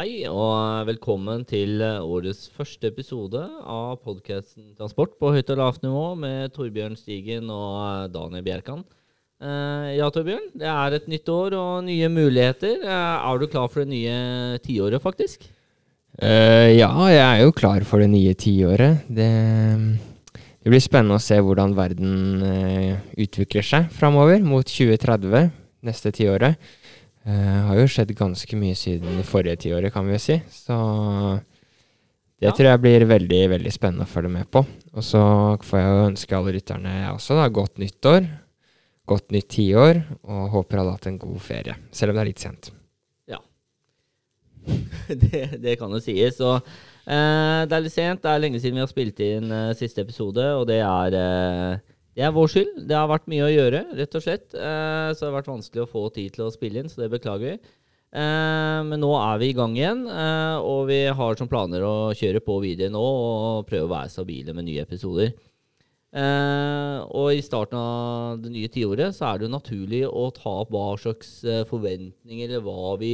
Hei og velkommen til årets første episode av podkasten Transport på høyt og lavt nivå med Torbjørn Stigen og Daniel Bjerkan. Eh, ja, Torbjørn. Det er et nytt år og nye muligheter. Eh, er du klar for det nye tiåret, faktisk? Uh, ja, jeg er jo klar for det nye tiåret. Det, det blir spennende å se hvordan verden utvikler seg framover mot 2030, neste tiåret. Uh, har jo skjedd ganske mye siden det forrige tiåret, kan vi si. Så det ja. tror jeg blir veldig veldig spennende å følge med på. Og så får jeg jo ønske alle rytterne også da, godt nyttår, godt nytt tiår, og håper alle har hatt en god ferie, selv om det er litt sent. Ja. det, det, kan jo sies. Og uh, det er litt sent. Det er lenge siden vi har spilt inn uh, siste episode, og det er det er vår skyld. Det har vært mye å gjøre, rett og slett. Eh, så det har vært vanskelig å få tid til å spille inn, så det beklager vi. Eh, men nå er vi i gang igjen, eh, og vi har som planer å kjøre på videre nå og prøve å være stabile med nye episoder. Eh, og i starten av det nye tiåret så er det jo naturlig å ta opp hva slags eh, forventninger eller hva vi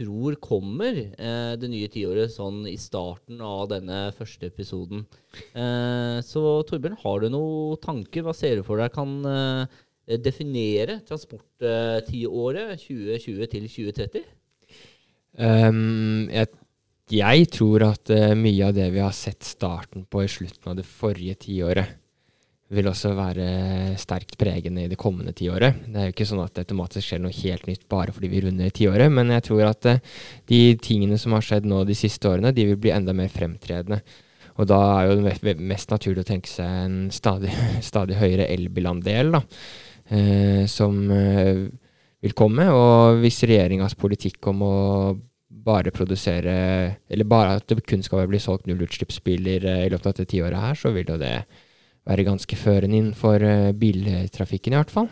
tror kommer eh, det nye tiåret, sånn i starten av denne første episoden. Eh, så Torbjørn, har du noen tanker? Hva ser du for deg kan eh, definere transporttiåret 2020 til 2030? Um, jeg, jeg, tror at uh, mye av det vi har sett starten på i slutten av det forrige tiåret, vil også være sterkt pregende i det kommende tiåret. Det er jo ikke sånn at det automatisk skjer noe helt nytt bare fordi vi runder tiåret, men jeg tror at eh, de tingene som har skjedd nå de siste årene, de vil bli enda mer fremtredende. Og da er jo det mest naturlig å tenke seg en stadig, stadig høyere elbilandel, da, eh, som eh, vil komme. Og hvis regjeringas politikk om å bare produsere Eller bare at det kun skal bli solgt nullutslippsbiler i løpet av dette tiåret her, så vil jo det være ganske førende innenfor uh, biltrafikken, i hvert fall.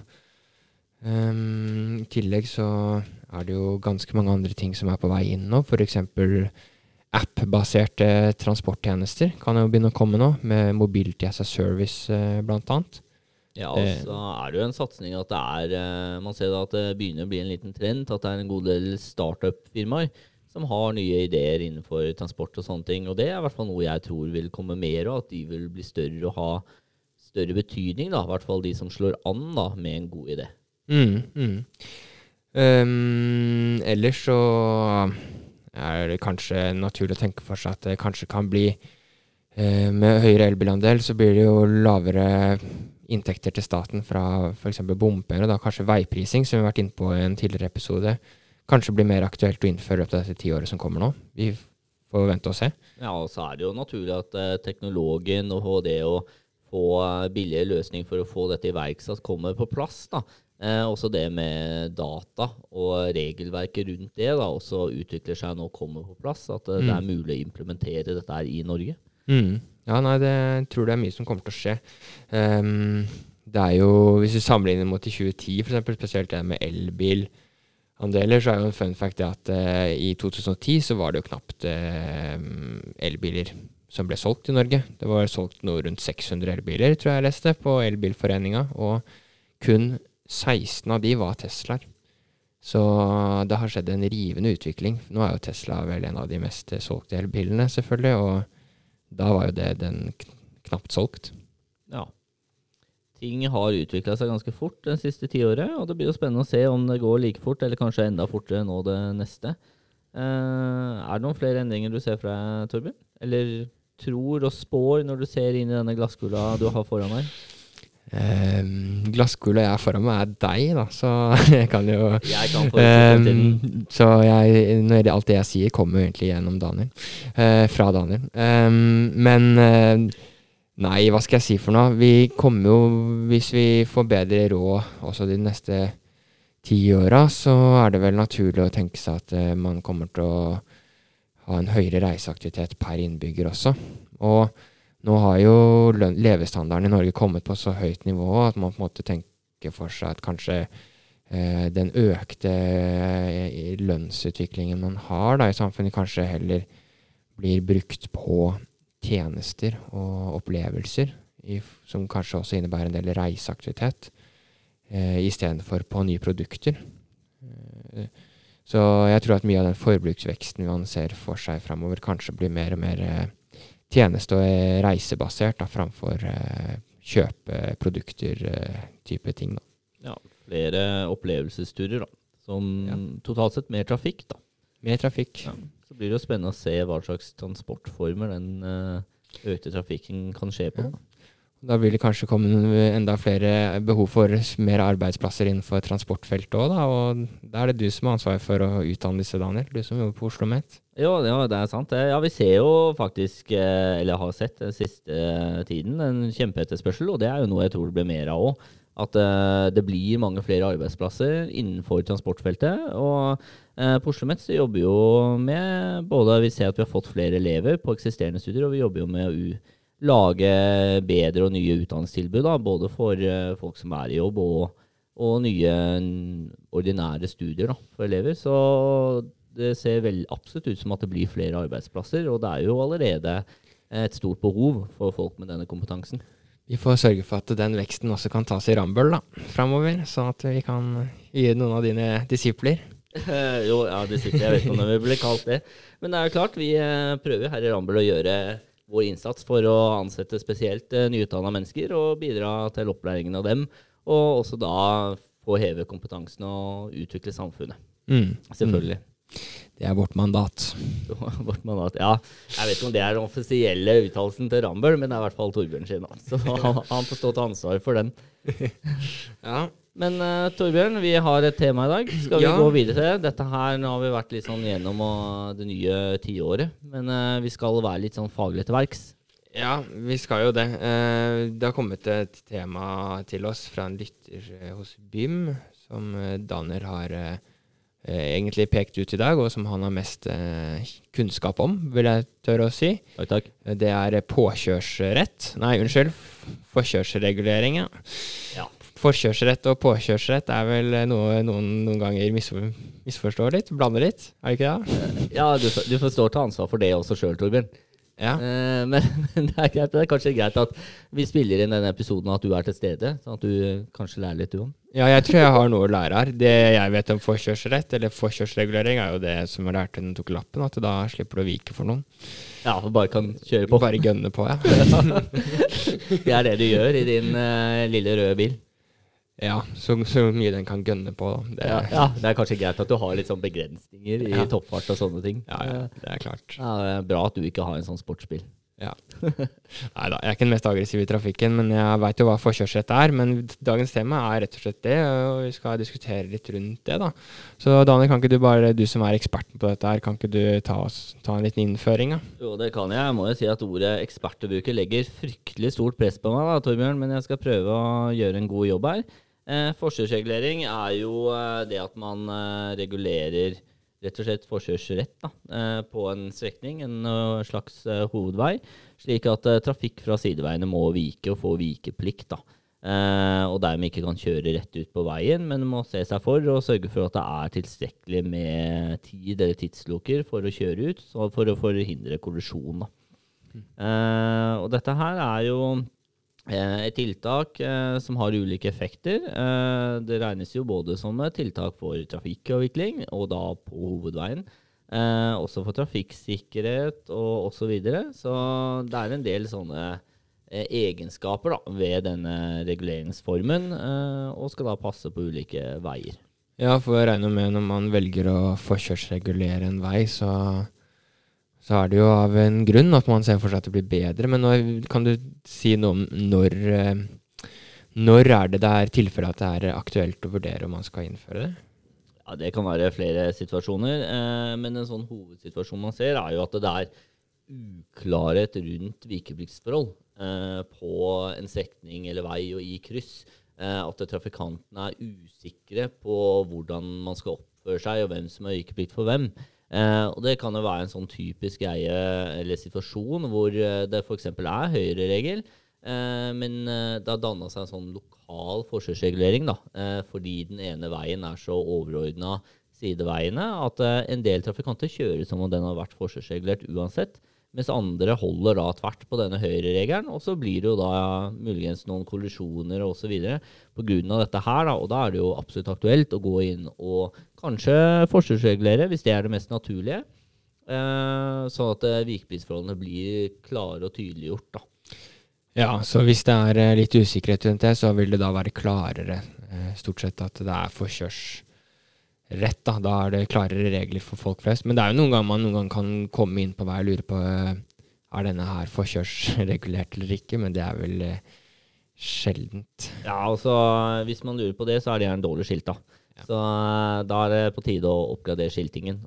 Um, I tillegg så er det jo ganske mange andre ting som er på vei inn nå. F.eks. app-baserte transporttjenester kan jo begynne å komme nå, med Mobility as a Service uh, bl.a. Ja, altså så er det jo en satsing at det er uh, Man ser at det begynner å bli en liten trend. At det er en god del startup-firmaer som har nye ideer innenfor transport og sånne ting. Og det er i hvert fall noe jeg tror vil komme mer, og at de vil bli større og ha større betydning, da, i hvert fall de som slår an da, med en god idé. Mm, mm. Um, ellers så er det kanskje naturlig å tenke for seg at det kanskje kan bli uh, Med høyere elbilandel så blir det jo lavere inntekter til staten fra f.eks. bompenger, og da kanskje veiprising, som vi har vært inne på i en tidligere episode, kanskje blir mer aktuelt å innføre løpet av dette tiåret som kommer nå. Vi får vente og se. Ja, og så er det jo naturlig at eh, teknologien og det å få billige løsninger for å få dette iverksatt, kommer på plass. da. Eh, også det med data og regelverket rundt det da, også utvikler seg nå og kommer på plass. At mm. det er mulig å implementere dette her i Norge. Mm. Ja, nei, det tror det er mye som kommer til å skje. Um, det er jo, Hvis vi sammenligner mot i 2010, for eksempel, spesielt det med elbilandeler, så er jo en fun fact det at uh, i 2010 så var det jo knapt uh, elbiler som ble solgt i Norge. Det var solgt noe rundt 600 elbiler, tror jeg jeg leste, på Elbilforeninga. Og kun 16 av de var Teslaer. Så det har skjedd en rivende utvikling. Nå er jo Tesla vel en av de mest solgte elbilene, selvfølgelig. Og da var jo det den knapt solgt. Ting har utvikla seg ganske fort det siste tiåret, og det blir jo spennende å se om det går like fort, eller kanskje enda fortere nå det neste. Uh, er det noen flere endringer du ser fra deg, Torbjørn? Eller tror og spår når du ser inn i denne glasskula du har foran deg? Um, glasskula jeg har foran meg, er deg, da, så jeg kan jo Jeg kan um, Så jeg, når alt det jeg sier, kommer egentlig gjennom Daniel. Uh, fra Daniel. Um, men uh, Nei, hva skal jeg si for noe? Vi kommer jo, hvis vi får bedre råd også de neste ti åra, så er det vel naturlig å tenke seg at uh, man kommer til å ha en høyere reiseaktivitet per innbygger også. Og nå har jo levestandarden i Norge kommet på så høyt nivå at man på en måte tenker for seg at kanskje eh, den økte eh, lønnsutviklingen man har da, i samfunnet, kanskje heller blir brukt på tjenester og opplevelser, i, som kanskje også innebærer en del reiseaktivitet, eh, istedenfor på nye produkter. Eh, Så jeg tror at mye av den forbruksveksten man ser for seg framover, kanskje blir mer og mer eh, tjeneste- og reisebasert da, framfor eh, kjøpe produkter, eh, type ting. Da. Ja, flere opplevelsesturer, da. Som Ja. totalt sett mer trafikk, da. Mer trafikk. Ja. Blir det jo spennende å se hva slags transportformer den eh, økte trafikken kan skje på. Ja. Da vil det kanskje komme enda flere behov for mer arbeidsplasser innenfor transportfeltet òg, da. Og da er det du som har ansvar for å utdanne disse, Daniel. Du som jobber på Oslo Met. Ja, ja, det er sant. Ja, Vi ser jo faktisk, eh, eller har sett den siste tiden, en kjempeetterspørsel, og det er jo noe jeg tror det blir mer av òg. At eh, det blir mange flere arbeidsplasser innenfor transportfeltet. Og eh, på Oslo så jobber jo med både Vi ser at vi har fått flere elever på eksisterende studier, og vi jobber jo med å lage bedre og nye utdanningstilbud. Da, både for eh, folk som er i jobb, og, og nye ordinære studier da, for elever. Så det ser vel absolutt ut som at det blir flere arbeidsplasser, og det er jo allerede et stort behov for folk med denne kompetansen. Vi får sørge for at den veksten også kan tas i Rambøll da, framover, sånn at vi kan gi noen av dine disipler. Eh, jo, ja, disipler. jeg vet ikke om det blir kalt det. Men det er jo klart, vi eh, prøver her i Rambøll å gjøre vår innsats for å ansette spesielt uh, nyutdanna mennesker, og bidra til opplæringen av dem. Og også da få heve kompetansen og utvikle samfunnet. Mm. Selvfølgelig. Det er vårt mandat. Vårt mandat. Ja, jeg vet ikke om det er den offisielle uttalelsen til Rambøll, men det er i hvert fall Torbjørn sin. Så han, han får stå til ansvar for den. Ja. Men uh, Torbjørn, vi har et tema i dag. Skal vi Ja. gå videre til det? Dette her, Nå har vi vært litt sånn gjennom uh, det nye tiåret, men uh, vi skal være litt sånn faglig til verks. Ja, vi skal jo det. Eh, det har kommet et tema til oss fra en lytter hos BYM, som Danner Daniel har eh, egentlig pekt ut i dag, og som han har mest eh, kunnskap om, vil jeg tørre å si. Takk, takk. Eh, Det er eh, påkjørsrett. Nei, unnskyld. Forkjørsregulering, ja. Ja. Forkjørsrett og påkjørsrett er vel eh, noe noen noen ganger misfor, misforstår litt? Blander litt, er det ikke det? Ja, du, du får stå til ansvar for det også sjøl, Torbjørn. Ja. Eh, men, men det, er greit, det er kanskje greit at vi spiller inn denne episoden, og at du er til stede, sånn at du kanskje lærer litt, du òg. Ja, jeg tror jeg har noe å lære her. Det jeg vet om forkjørsrett, eller forkjørsregulering, er jo det som jeg lærte da du tok lappen, at da slipper du å vike for noen. Ja, du bare kan kjøre på. bare gønne på, ja. Det er det du gjør i din uh, lille røde bil. Ja, så, så mye den kan gønne på, da. Det, Ja, ja, Det er kanskje greit at du har litt sånn begrensninger i Ja. toppfart og sånne ting. ja, ja, det er klart. Ja, det er bra at du ikke har en sånn sportsbil. Ja. Nei da, jeg er ikke den mest aggressive i trafikken, men jeg veit jo hva forkjørsrett er. Men dagens tema er rett og slett det, og vi skal diskutere litt rundt det, da. Så Daniel, kan ikke du bare, du som er eksperten på dette her, kan ikke du ta, oss, ta en liten innføring, da? Jo, det kan jeg. Jeg må jo si at ordet ekspertbruker legger fryktelig stort press på meg, da, Torbjørn, men jeg skal prøve å gjøre en god jobb her. Eh, Forskjellsregulering er jo eh, det at man eh, regulerer rett og slett forkjørsrett da, eh, på en strekning, en slags hovedvei, slik at trafikk fra sideveiene må vike og få vikeplikt. da. Eh, og dermed ikke kan kjøre rett ut på veien, men må se seg for og sørge for at det er tilstrekkelig med tid eller tidsloker for å kjøre ut, så for å forhindre kollisjon. Da. Eh, og dette her er jo et tiltak eh, som har ulike effekter. Eh, det regnes jo både som et tiltak for trafikkavvikling, og da på hovedveien. Eh, også for trafikksikkerhet og osv. Så, videre. så det er en del sånne eh, egenskaper da, ved denne reguleringsformen, eh, og skal da passe på ulike veier. Ja, for jeg regner med når man velger å forkjørsregulere en vei, så, så er det jo av en grunn at man ser for seg at det blir bedre. Men når, kan du si noe om når, eh, når er det det er tilfelle at det er aktuelt å vurdere om man skal innføre det? Ja, Det kan være flere situasjoner, eh, men en sånn hovedsituasjon man ser, er jo at det er uklarhet rundt vikepliktsforhold eh, på en strekning eller vei og i kryss. Eh, at trafikantene er usikre på hvordan man skal oppføre seg, og hvem som har vikeplikt for hvem. Eh, og Det kan jo være en sånn typisk greie eller situasjon hvor eh, det f.eks. er høyreregel, eh, men det har danna seg en sånn lokal forskjellsregulering, da, eh, fordi den ene veien er så overordna sideveiene at en del trafikanter kjører som om den har vært forskjellsregulert uansett. Mens andre holder da tvert på denne høyreregelen, og så blir det jo da muligens noen kollisjoner osv. pga. dette her. da, Og da er det jo absolutt aktuelt å gå inn og kanskje forskjellsregulere, hvis det er det mest naturlige. Eh, sånn at virkeprisforholdene blir klare og tydeliggjort. da. Ja, så hvis det er eh, litt usikkerhet rundt det, så vil det da være klarere eh, stort sett at det er forkjørsrett. Da. da er det klarere regler for folk flest. Men det er jo noen ganger man noen gang kan komme inn på vei og lure på eh, er denne her forkjørsregulert eller ikke, men det er vel eh, sjeldent. Ja, altså hvis man lurer på det, så er det gjerne dårlig skilt, da. Ja. Så eh, da er det på tide å oppgradere skiltingen.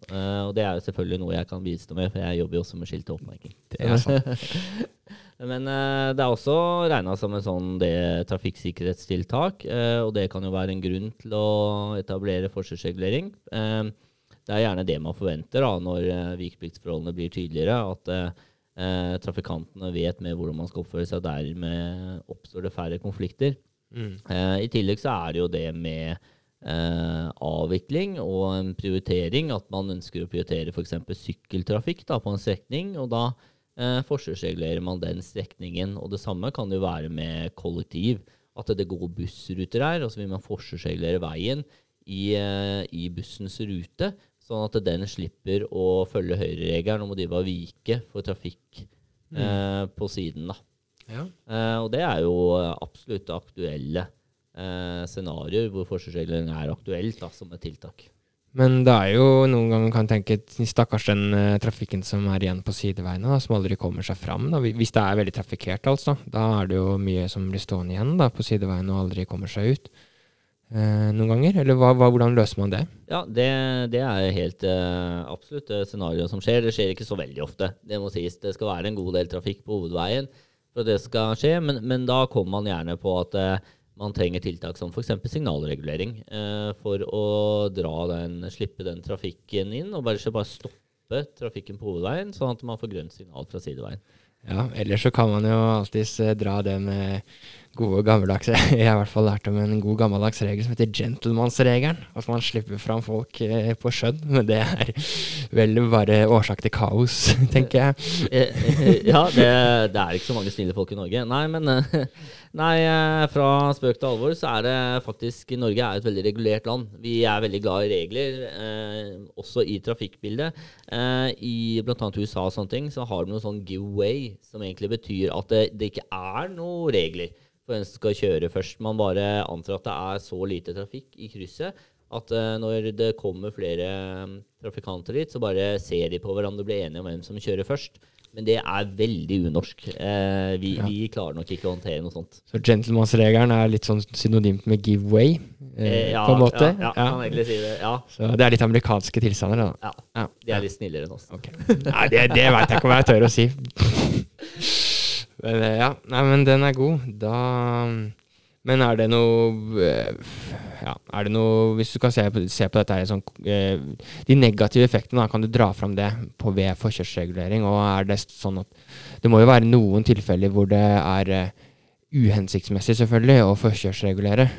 Og det er jo selvfølgelig noe jeg kan bistå med, for jeg jobber jo også med skilt og oppmerking. Det er sant. Men eh, det er også regna som en sånn det trafikksikkerhetstiltak, eh, og det kan jo være en grunn til å etablere forskjellsregulering. Eh, det er gjerne det man forventer da, når eh, vikepliktsforholdene blir tydeligere, at eh, trafikantene vet mer hvordan man skal oppføre seg, og dermed oppstår det færre konflikter. Mm. Eh, I tillegg så er det jo det med eh, avvikling og en prioritering, at man ønsker å prioritere f.eks. sykkeltrafikk da, på en strekning, og da eh, forskjellsregulerer man den strekningen. Og det samme kan jo være med kollektiv, at det går bussruter her, og så vil man forskjellsregulere veien i, eh, i bussens rute, sånn at den slipper å følge høyreregelen om å drive og vike for trafikk eh, på siden. da. Ja. Eh, og det er jo eh, absolutt aktuelle eh, scenarioer hvor forskjellsregulering er aktuelt da, som et tiltak. Men det er jo noen ganger kan tenke stakkars den uh, trafikken som er igjen på sideveiene, da, som aldri kommer seg fram. Da. Hvis det er veldig trafikkert, altså. Da er det jo mye som blir stående igjen da, på sideveiene og aldri kommer seg ut. Uh, noen ganger? Eller hva, hva, hvordan løser man det? Ja, det, det er helt uh, absolutt det scenarioet som skjer. Det skjer ikke så veldig ofte. Det må sies. Det skal være en god del trafikk på hovedveien for at det skal skje, men, men da kommer man gjerne på at man trenger tiltak som f.eks. signalregulering eh, for å dra den, slippe den trafikken inn, og bare, bare stoppe trafikken på hovedveien, sånn at man får grønt signal fra sideveien. Ja, ellers så kan man jo alltids eh, dra det med gode gammeldagse Jeg har i hvert fall lært om en god gammeldags regel som heter gentlemansregelen. At man slipper fram folk eh, på skjønn. Men det er vel bare årsak til kaos, tenker jeg. Eh, eh, ja, det, det er ikke så mange snille folk i Norge. Nei, men Nei, fra spøk til alvor så er det faktisk Norge er et veldig regulert land. Vi er veldig glad i regler, eh, også i trafikkbildet. Eh, I bl.a. USA og sånne ting så har de noe sånn giveaway, som egentlig betyr at det, det ikke er noen regler for hvem som skal kjøre først. Man bare antar at det er så lite trafikk i krysset at uh, når det kommer flere eh, trafikanter dit, så bare ser de på hverandre og blir enige om hvem som kjører først. Men det er veldig unorsk. Eh, vi, Ja. vi klarer nok ikke å håndtere noe sånt. Så gentlemansregelen er litt sånn synonymt med giveaway, Eh, ja, på en måte. Ja, ja, kan egentlig si det. Ja, Så det er litt amerikanske tilstander, da. ja. Ja. De er litt snillere enn oss. Okay. Nei, det, det veit jeg ikke om jeg tør å si. Eh, ja, nei, men den er god. Da Men er det noe eh, Ja, er det noe Hvis du kan se på, se på dette her sånn De negative effektene, kan du dra fram det på ved forkjørsregulering? Og er det sånn at Det må jo være noen tilfeller hvor det er uhensiktsmessig, selvfølgelig, å forkjørsregulere.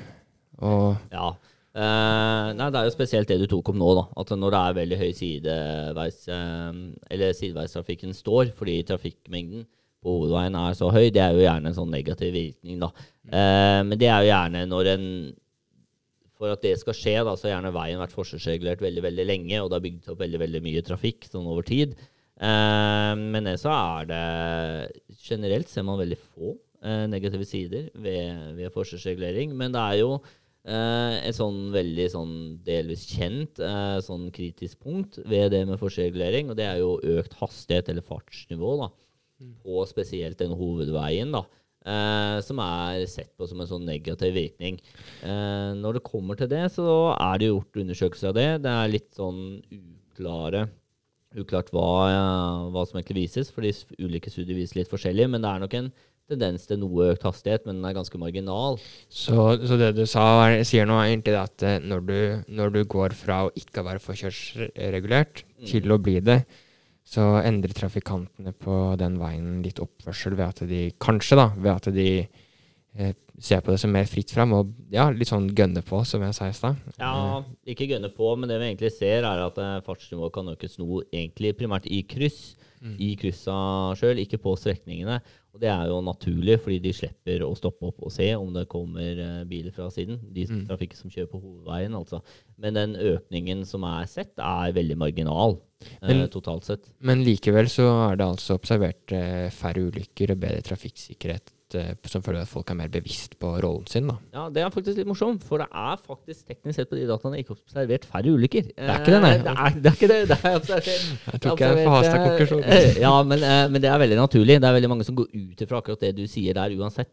Og Ja. Uh, nei, det er jo spesielt det du tok om nå, da. At når det er veldig høy sideveis uh, Eller sideveistrafikken står fordi trafikkmengden på hovedveien er så høy, det er jo gjerne en sånn negativ virkning, da. Eh, men det er jo gjerne når en For at det skal skje, da, så har gjerne veien vært forskjellsregulert veldig veldig lenge, og det har bygd opp veldig veldig mye trafikk sånn over tid. Eh, men så er det Generelt ser man veldig få eh, negative sider ved, ved forskjellsregulering, men det er jo Eh, et sånn veldig sånn delvis kjent eh, sånn kritisk punkt ved det med forskjellsregulering, og det er jo økt hastighet eller fartsnivå da, på spesielt den hovedveien, da, eh, som er sett på som en sånn negativ virkning. Eh, når det kommer til det, så er det gjort undersøkelser av det. Det er litt sånn uklare Uklart hva, eh, hva som egentlig vises, fordi de ulike studier viser litt forskjellig, men det er nok en tendens til noe økt hastighet, men den er ganske marginal. Så, så det du sa, er, sier nå er egentlig at eh, når du, når du går fra å ikke være forkjørsregulert Mm. til å bli det, så endrer trafikantene på den veien litt oppførsel ved at de kanskje da, ved at de eh, ser på det som mer fritt fram og ja, litt sånn gønne på, som jeg sa i stad. Ja, ikke gønne på, men det vi egentlig ser, er at eh, fartsnivået kan økes noe egentlig primært i kryss. I kryssa sjøl, ikke på strekningene. Og det er jo naturlig, fordi de slipper å stoppe opp og se om det kommer eh, biler fra siden. De Mm. trafikken som kjører på hovedveien, altså. Men den økningen som er sett, er veldig marginal Men- totalt sett. Men likevel så er det altså observert eh, færre ulykker og bedre trafikksikkerhet eh, som føler at folk er mer bevisst på rollen sin. da. Ja, Det er faktisk litt morsomt, for det er faktisk teknisk sett på de dataene ikke observert færre ulykker. Det er ikke det, nei. Eh, Det er, det er ikke det. Det er observert. Jeg tror ikke jeg forhasta observert, konklusjon. Ja, men, eh, men det er veldig naturlig. Det er veldig mange som går ut ifra akkurat det du sier der uansett.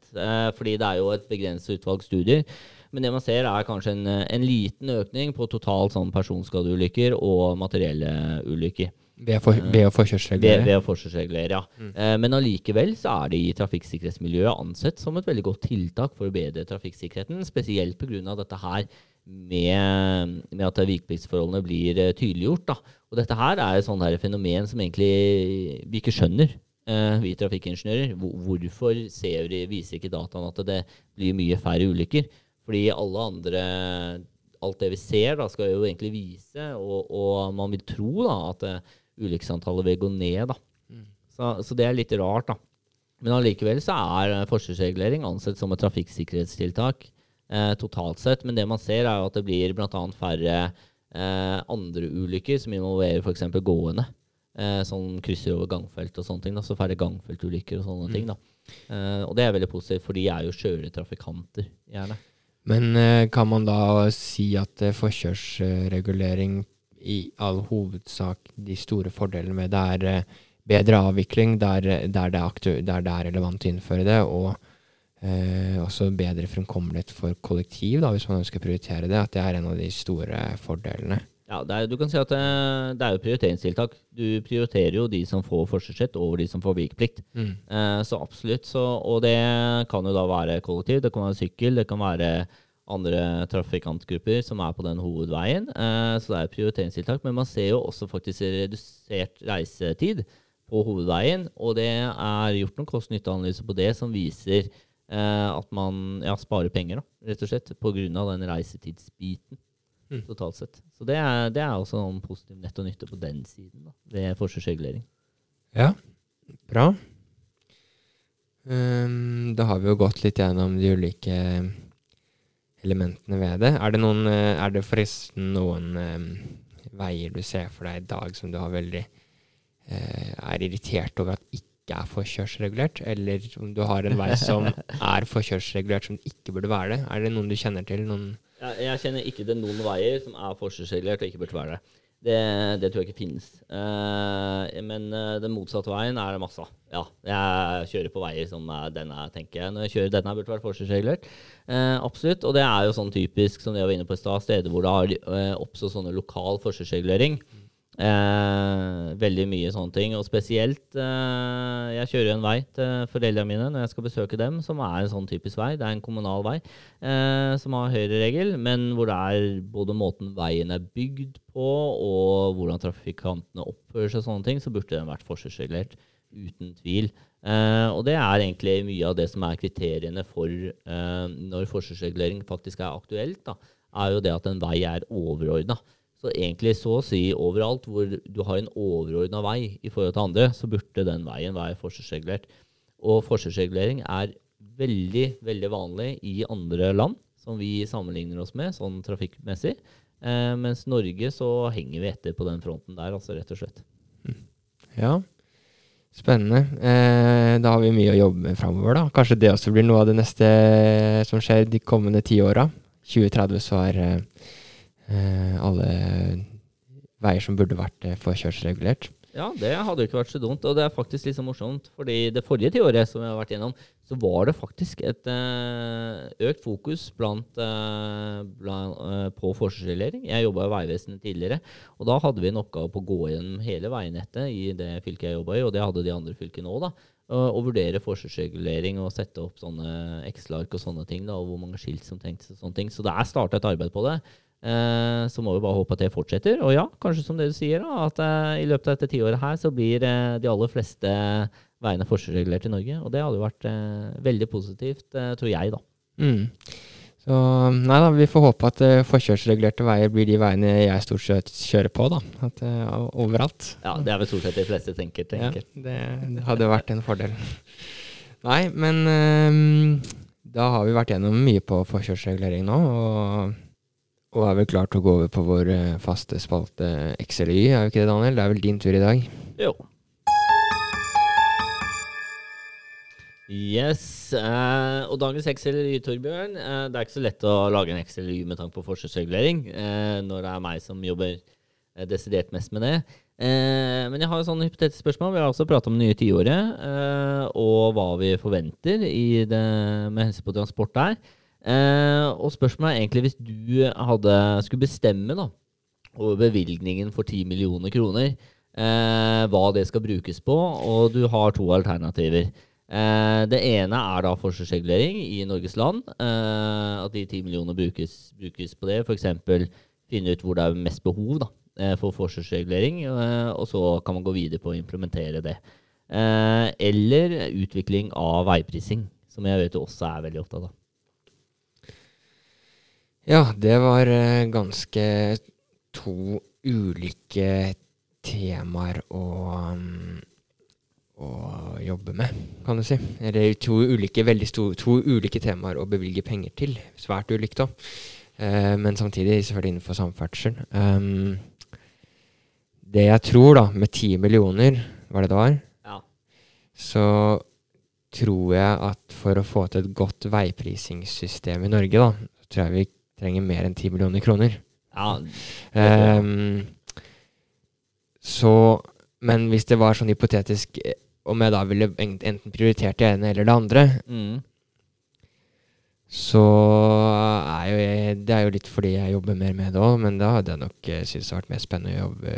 Fordi det er jo et begrenset utvalg studier. Men det man ser, er kanskje en, en liten økning på totalt sånn personskadeulykker og materielle ulykker. Ved, for, ved å forkjørsregulere. ved å forkjørsregulere, ja. Eh, men allikevel så er det i trafikksikkerhetsmiljøet ansett som et veldig godt tiltak for å bedre trafikksikkerheten, spesielt pga. dette her med, med at vikepliktsforholdene blir eh, tydeliggjort. Da. Og dette her er et sånt her fenomen som egentlig vi ikke skjønner, eh, vi trafikkingeniører. Hvorfor ser viser ikke dataene at det blir mye færre ulykker? Fordi alle andre Alt det vi ser, da, skal jo egentlig vise, og, og man vil tro da, at ulykksantallet vil gå ned. da. Så, så det er litt rart, da. Men allikevel så er forskjellsregulering forsvarsregulering ansett som et trafikksikkerhetstiltak eh, totalt sett. Men det man ser, er jo at det blir bl.a. færre eh, andre ulykker som involverer f.eks. gående. Eh, som krysser over gangfelt og sånne ting. Da. Så færre gangfeltulykker og sånne ting. da. Eh, og det er veldig positivt, for de er jo skjøre trafikanter, gjerne. Men eh, kan man da si at eh, forkjørsregulering i all hovedsak de store fordelene med det er eh, bedre avvikling der, der, det er aktu der det er relevant å innføre det, og eh, også bedre fremkommelighet for kollektiv, da, hvis man ønsker å prioritere det, at det er en av de store fordelene. Ja, det er, du kan si at det, det er jo prioriteringstiltak. Du prioriterer jo de som får forkjørsrett over de som får vikeplikt. Mm. Eh, så absolutt. Så, og det kan jo da være kollektiv, det kan være sykkel, det kan være andre trafikantgrupper som er på den hovedveien. Eh, så det er prioriteringstiltak. Men man ser jo også faktisk redusert reisetid på hovedveien. Og det er gjort noen kost-nytte-analyser på det som viser eh, at man ja, sparer penger, da, rett og slett, pga. den reisetidsbiten. Mm. Totalt sett. Så det er, det er også noen positiv netto nytte på den siden, da, ved forskjellsregulering. Ja, bra. Um, da har vi jo gått litt gjennom de ulike elementene ved det. Er det, noen, eh, er det forresten noen ehm, veier du ser for deg i dag som du har veldig eh, er irritert over at ikke er forkjørsregulert? Eller om du har en vei som er forkjørsregulert som ikke burde være det? Er det noen du kjenner til? Noen Ja, jeg kjenner ikke til noen veier som er forkjørsregulert og ikke burde være det. Det, det tror jeg ikke finnes. Eh, men eh, den motsatte veien er det masse av. Ja, jeg kjører på veier som denne, tenker jeg. Når jeg kjører denne, burde vært forsvarsregulert. Eh, absolutt. Og det er jo sånn typisk, som jeg var inne på i stad, steder hvor det har eh, oppstått sånne lokal forsvarsregulering. Eh, veldig mye sånne ting. Og spesielt eh, Jeg kjører en vei til foreldrene mine når jeg skal besøke dem, som er en sånn typisk vei. Det er en kommunal vei eh, som har høyreregel, men hvor det er både måten veien er bygd på, og hvordan trafikantene oppfører seg og sånne ting, så burde den vært forskjellsregulert. Uten tvil. Eh, og det er egentlig mye av det som er kriteriene for eh, når forskjellsregulering faktisk er aktuelt. Da, er jo det at en vei er overordna. Så egentlig så å si overalt hvor du har en overordna vei i forhold til andre, så burde den veien være forsvarsregulert. Og forsvarsregulering er veldig, veldig vanlig i andre land som vi sammenligner oss med, sånn trafikkmessig. Eh, mens Norge så henger vi etter på den fronten der, altså rett og slett. Ja, spennende. Eh, da har vi mye å jobbe med framover, da. Kanskje det også blir noe av det neste som skjer de kommende ti åra. 2030 så er eh, alle veier som burde vært eh, forkjørsregulert. Ja, det hadde jo ikke vært så dumt. Og det er faktisk litt så morsomt, fordi det forrige tiåret som vi har vært gjennom, så var det faktisk et eh, økt fokus blant, eh, blant, eh, på forskjellsregulering. Jeg jobba i Vegvesenet tidligere, og da hadde vi en oppgave på å gå gjennom hele veinettet i det fylket jeg jobba i, og det hadde de andre fylkene òg, da. Og vurdere forskjellsregulering og sette opp sånne Excel-ark og sånne ting, da, og hvor mange skilt som trengtes og sånne ting. Så det er starta et arbeid på det. Eh, så må vi bare håpe at det fortsetter. Og ja, kanskje som det du sier, da, at eh, i løpet av dette tiåret her så blir eh, de aller fleste veiene forskjellsregulert i Norge. Og det hadde jo vært veldig positivt, tror jeg, da. Mm. Så nei da, vi får håpe at uh, forkjørsregulerte veier blir de veiene jeg stort sett kjører på, da. At, uh, overalt. Ja, det er vel stort sett de fleste tenker. tenker. Ja, det, det, hadde vært en fordel. Nei, men uh, da har vi vært gjennom mye på forkjørsregulering nå, og, og er vel klar til å gå over på vår faste spalte XLY, er jo ikke det, Daniel? Det er vel din tur i dag? Jo. Yes. Eh, og dagens XLY, Torbjørn. eh, det er ikke så lett å lage en XLY med tanke på forskjellsregulering eh, når det er meg som jobber desidert mest med det. men jeg har et sånn hypotetisk spørsmål. Vi har også pratet om det nye tiåret og hva vi forventer det, med hensyn på transport der. Og spørsmålet er egentlig hvis du hadde, skulle bestemme da, over bevilgningen for 10 millioner kroner, hva det skal brukes på, og du har to alternativer. Eh, det ene er da forskjellsregulering i Norges land. Eh, at de 10 millionene brukes, brukes, på det. F.eks. finne ut hvor det er mest behov da, eh, for forskjellsregulering. Eh, og så kan man gå videre på å implementere det. Eh, eller utvikling av veiprising, som jeg vet du også er veldig opptatt av. Ja, det var eh, ganske to ulike temaer å um å jobbe med, kan du si. Eller to ulike, veldig store, to ulike temaer å bevilge penger til. Svært ulikt da. Eh, men samtidig selvfølgelig innenfor samferdsel. Um, det jeg tror, da, med ti millioner, var det det var, ja. så tror jeg at for å få til et godt veiprisingssystem i Norge, da, så tror jeg vi trenger mer enn 10 millioner kroner. Ja. Um, så Men hvis det var sånn hypotetisk om jeg da ville enten prioritert det ene eller det andre, mm. så er jo jeg, Det er jo litt fordi jeg jobber mer med det òg, men da hadde jeg nok uh, syntes det vært mer spennende å jobbe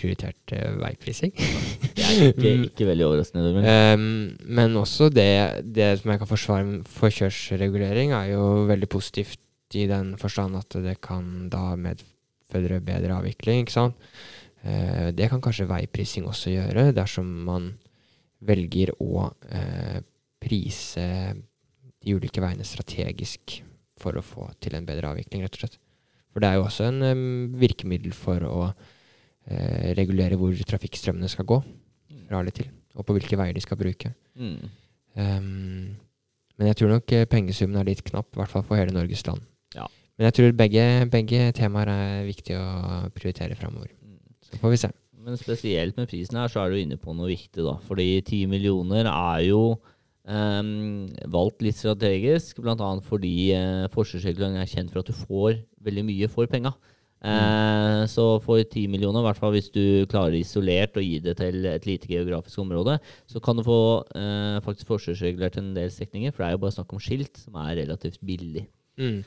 prioritert uh, veiprising. det er ikke, ikke veldig overraskende. Um, men også det, det, som jeg kan forsvare for kjørsregulering, er jo veldig positivt i den forstand at det kan da medføre bedre avvikling, ikke sant. Eh, det kan kanskje veiprising også gjøre, dersom man velger å eh, prise de ulike veiene strategisk for å få til en bedre avvikling, rett og slett. For det er jo også en um, virkemiddel for å eh, regulere hvor trafikkstrømmene skal gå fra eller til, og på hvilke veier de skal bruke. Mm. Um, men jeg tror nok eh, pengesummen er litt knapp, i hvert fall for hele Norges land. Ja. Men jeg tror begge, begge temaer er viktig å prioritere framover. Mm. Så får vi se. Men spesielt med prisen her, så er du inne på noe viktig, da. Fordi ti millioner er jo um, valgt litt strategisk, bl.a. fordi uh, forskjellsregulering er kjent for at du får veldig mye for penga. Mm. Uh, så for ti millioner, i hvert fall hvis du klarer isolert å gi det til et lite geografisk område, så kan du få uh, faktisk forskjellsregulert en del strekninger, for det er jo bare snakk om skilt, som er relativt billig. Mm.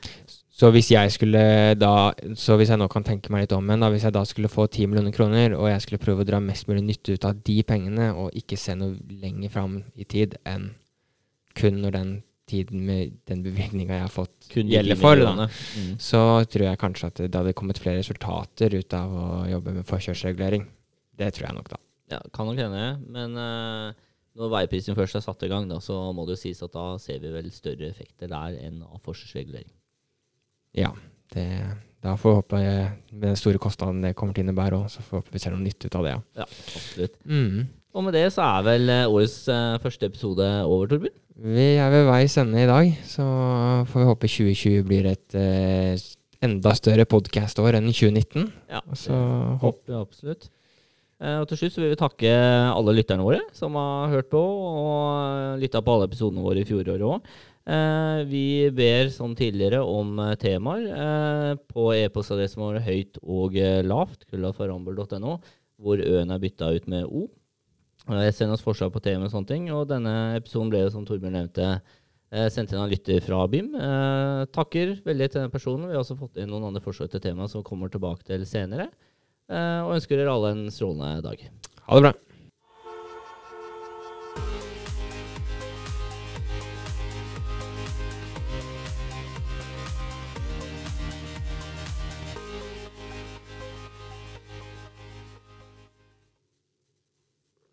Så hvis jeg skulle da Så hvis jeg nå kan tenke meg litt om igjen, hvis jeg da skulle få 10 millioner kroner, og jeg skulle prøve å dra mest mulig nytte ut av de pengene, og ikke se noe lenger fram i tid enn kun når den tiden med den bevilgninga jeg har fått, gjelder for, da, mm. så tror jeg kanskje at det hadde kommet flere resultater ut av å jobbe med forkjørsregulering. Det tror jeg nok, da. Ja, kan nok hende. Men uh, når veiprisen først er satt i gang, da, så må det jo sies at da ser vi vel større effekter der enn av forskjellsregulering. Ja, det, da får vi håpe med den store kostnaden det kommer til å innebære òg, så får vi se noe nytt ut av det. Ja, ja absolutt. Mm. Og med det så er vel eh, årets uh, første episode over, Torbjørn? Vi er ved veis ende i dag, så får vi håpe 2020 blir et eh, enda større podkastår enn 2019. Ja, så håper vi absolutt. Uh, og til slutt vil vi takke alle lytterne våre som har hørt på og lytta på alle episodene våre i fjoråret òg. Uh, vi ber som tidligere om temaer på e-postadressen vår høyt og lavt, kullafarambel.no, hvor ø-en er bytta ut med o. Jeg sender oss forslag på tema og sånne ting, og denne episoden ble, som Torbjørn nevnte, sendt inn av lytter fra BIM. takker veldig til den personen. Vi har også fått inn noen andre forslag til tema som kommer tilbake til senere. Og ønsker dere alle en strålende dag. Ha det bra.